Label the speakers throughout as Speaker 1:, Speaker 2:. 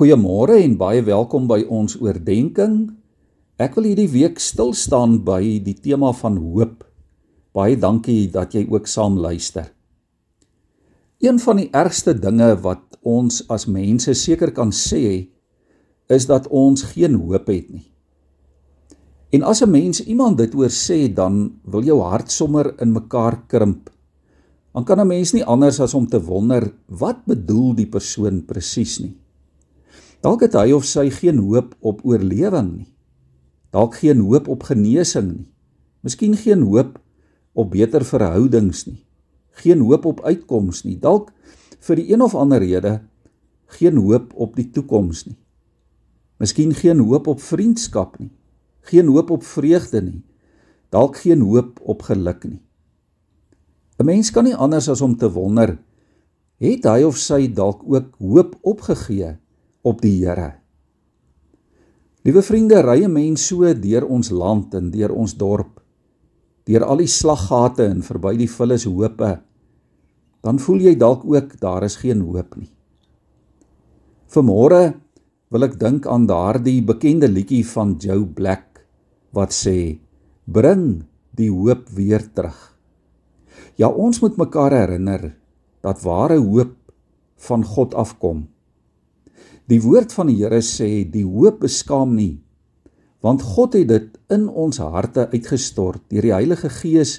Speaker 1: Goeiemôre en baie welkom by ons oordeenking. Ek wil hierdie week stil staan by die tema van hoop. Baie dankie dat jy ook saam luister. Een van die ergste dinge wat ons as mense seker kan sê, is dat ons geen hoop het nie. En as 'n mens iemand dit oor sê, dan wil jou hart sommer in mekaar krimp. Dan kan 'n mens nie anders as om te wonder, wat bedoel die persoon presies nie? Dalk het hy of sy geen hoop op oorlewing nie. Dalk geen hoop op genesing nie. Miskien geen hoop op beter verhoudings nie. Geen hoop op uitkoms nie. Dalk vir die een of ander rede geen hoop op die toekoms nie. Miskien geen hoop op vriendskap nie. Geen hoop op vreugde nie. Dalk geen hoop op geluk nie. 'n Mens kan nie anders as om te wonder, het hy of sy dalk ook hoop opgegee op die Here. Liewe vriende, ry 'n mens so deur ons land en deur ons dorp, deur al die slaggate en verby die vullis hope, dan voel jy dalk ook daar is geen hoop nie. Vanmôre wil ek dink aan daardie bekende liedjie van Joe Black wat sê: "Bring die hoop weer terug." Ja, ons moet mekaar herinner dat ware hoop van God afkom. Die woord van die Here sê die hoop beskaam nie want God het dit in ons harte uitgestort deur die Heilige Gees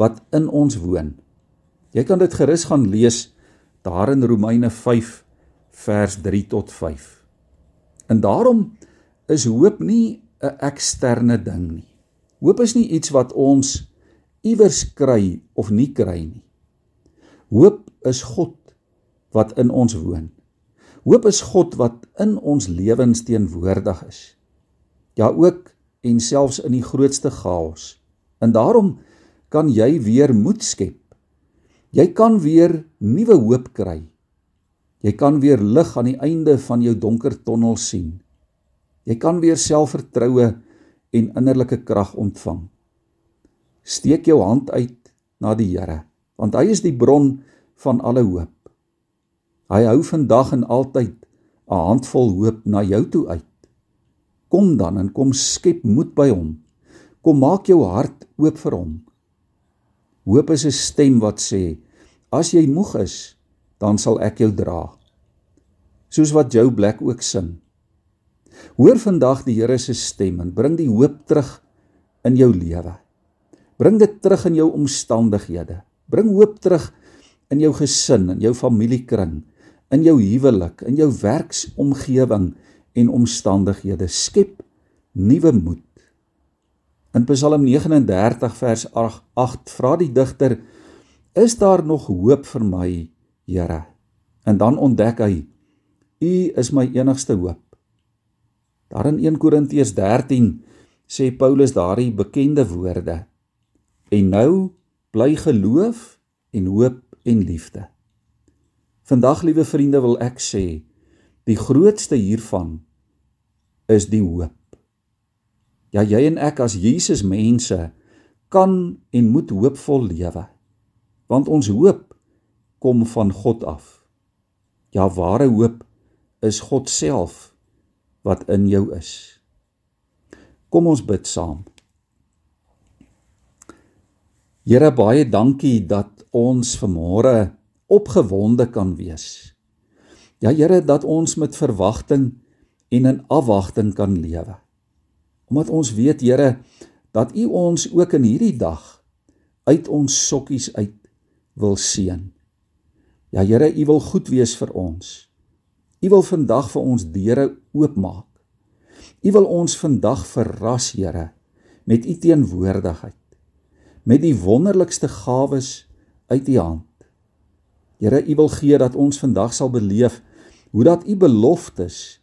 Speaker 1: wat in ons woon. Jy kan dit gerus gaan lees daar in Romeine 5 vers 3 tot 5. En daarom is hoop nie 'n eksterne ding nie. Hoop is nie iets wat ons iewers kry of nie kry nie. Hoop is God wat in ons woon. Hoop is God wat in ons lewens teenwoordig is. Ja ook en selfs in die grootste chaos. En daarom kan jy weer moed skep. Jy kan weer nuwe hoop kry. Jy kan weer lig aan die einde van jou donker tonnel sien. Jy kan weer selfvertroue en innerlike krag ontvang. Steek jou hand uit na die Here, want hy is die bron van alle hoop. Hy hou vandag en altyd 'n handvol hoop na jou toe uit. Kom dan en kom skep moed by hom. Kom maak jou hart oop vir hom. Hoop is 'n stem wat sê: As jy moeg is, dan sal ek jou dra. Soos wat Joe Black ook sing. Hoor vandag die Here se stem en bring die hoop terug in jou lewe. Bring dit terug in jou omstandighede. Bring hoop terug in jou gesin en jou familiekring in jou huwelik, in jou werksomgewing en omstandighede. Skep nuwe moed. In Psalm 39 vers 8 vra die digter: Is daar nog hoop vir my, Here? En dan ontdek hy: U is my enigste hoop. Daar in 1 Korintiërs 13 sê Paulus daardie bekende woorde: En nou bly geloof en hoop en liefde. Vandag, liewe vriende, wil ek sê, die grootste hiervan is die hoop. Ja, jy en ek as Jesus mense kan en moet hoopvol lewe. Want ons hoop kom van God af. Ja, ware hoop is God self wat in jou is. Kom ons bid saam. Here baie dankie dat ons vanmôre opgewonde kan wees. Ja Here dat ons met verwagting en in afwagting kan lewe. Omdat ons weet Here dat U ons ook in hierdie dag uit ons sokkies uit wil seën. Ja Here, U wil goed wees vir ons. U wil vandag vir ons deure oopmaak. U wil ons vandag verras, Here, met U teenwoordigheid, met die wonderlikste gawes uit U hand. Here, U wil gee dat ons vandag sal beleef hoe dat U beloftes,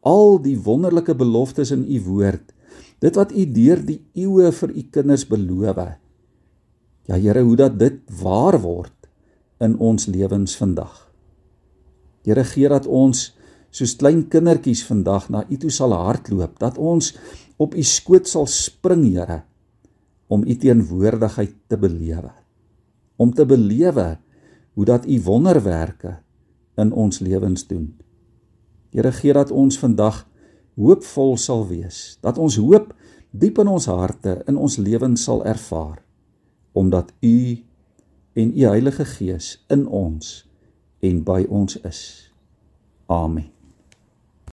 Speaker 1: al die wonderlike beloftes in U woord, dit wat U deur die eeue vir U kinders beloof het. Ja Here, hoe dat dit waar word in ons lewens vandag. Here, gee dat ons soos klein kindertjies vandag na U toe sal hardloop, dat ons op U skoot sal spring, Here, om U teenwoordigheid te belewe. Om te belewe hoe dat u wonderwerke in ons lewens doen. Here gee dat ons vandag hoopvol sal wees, dat ons hoop diep in ons harte in ons lewens sal ervaar omdat U en U Heilige Gees in ons en by ons is. Amen.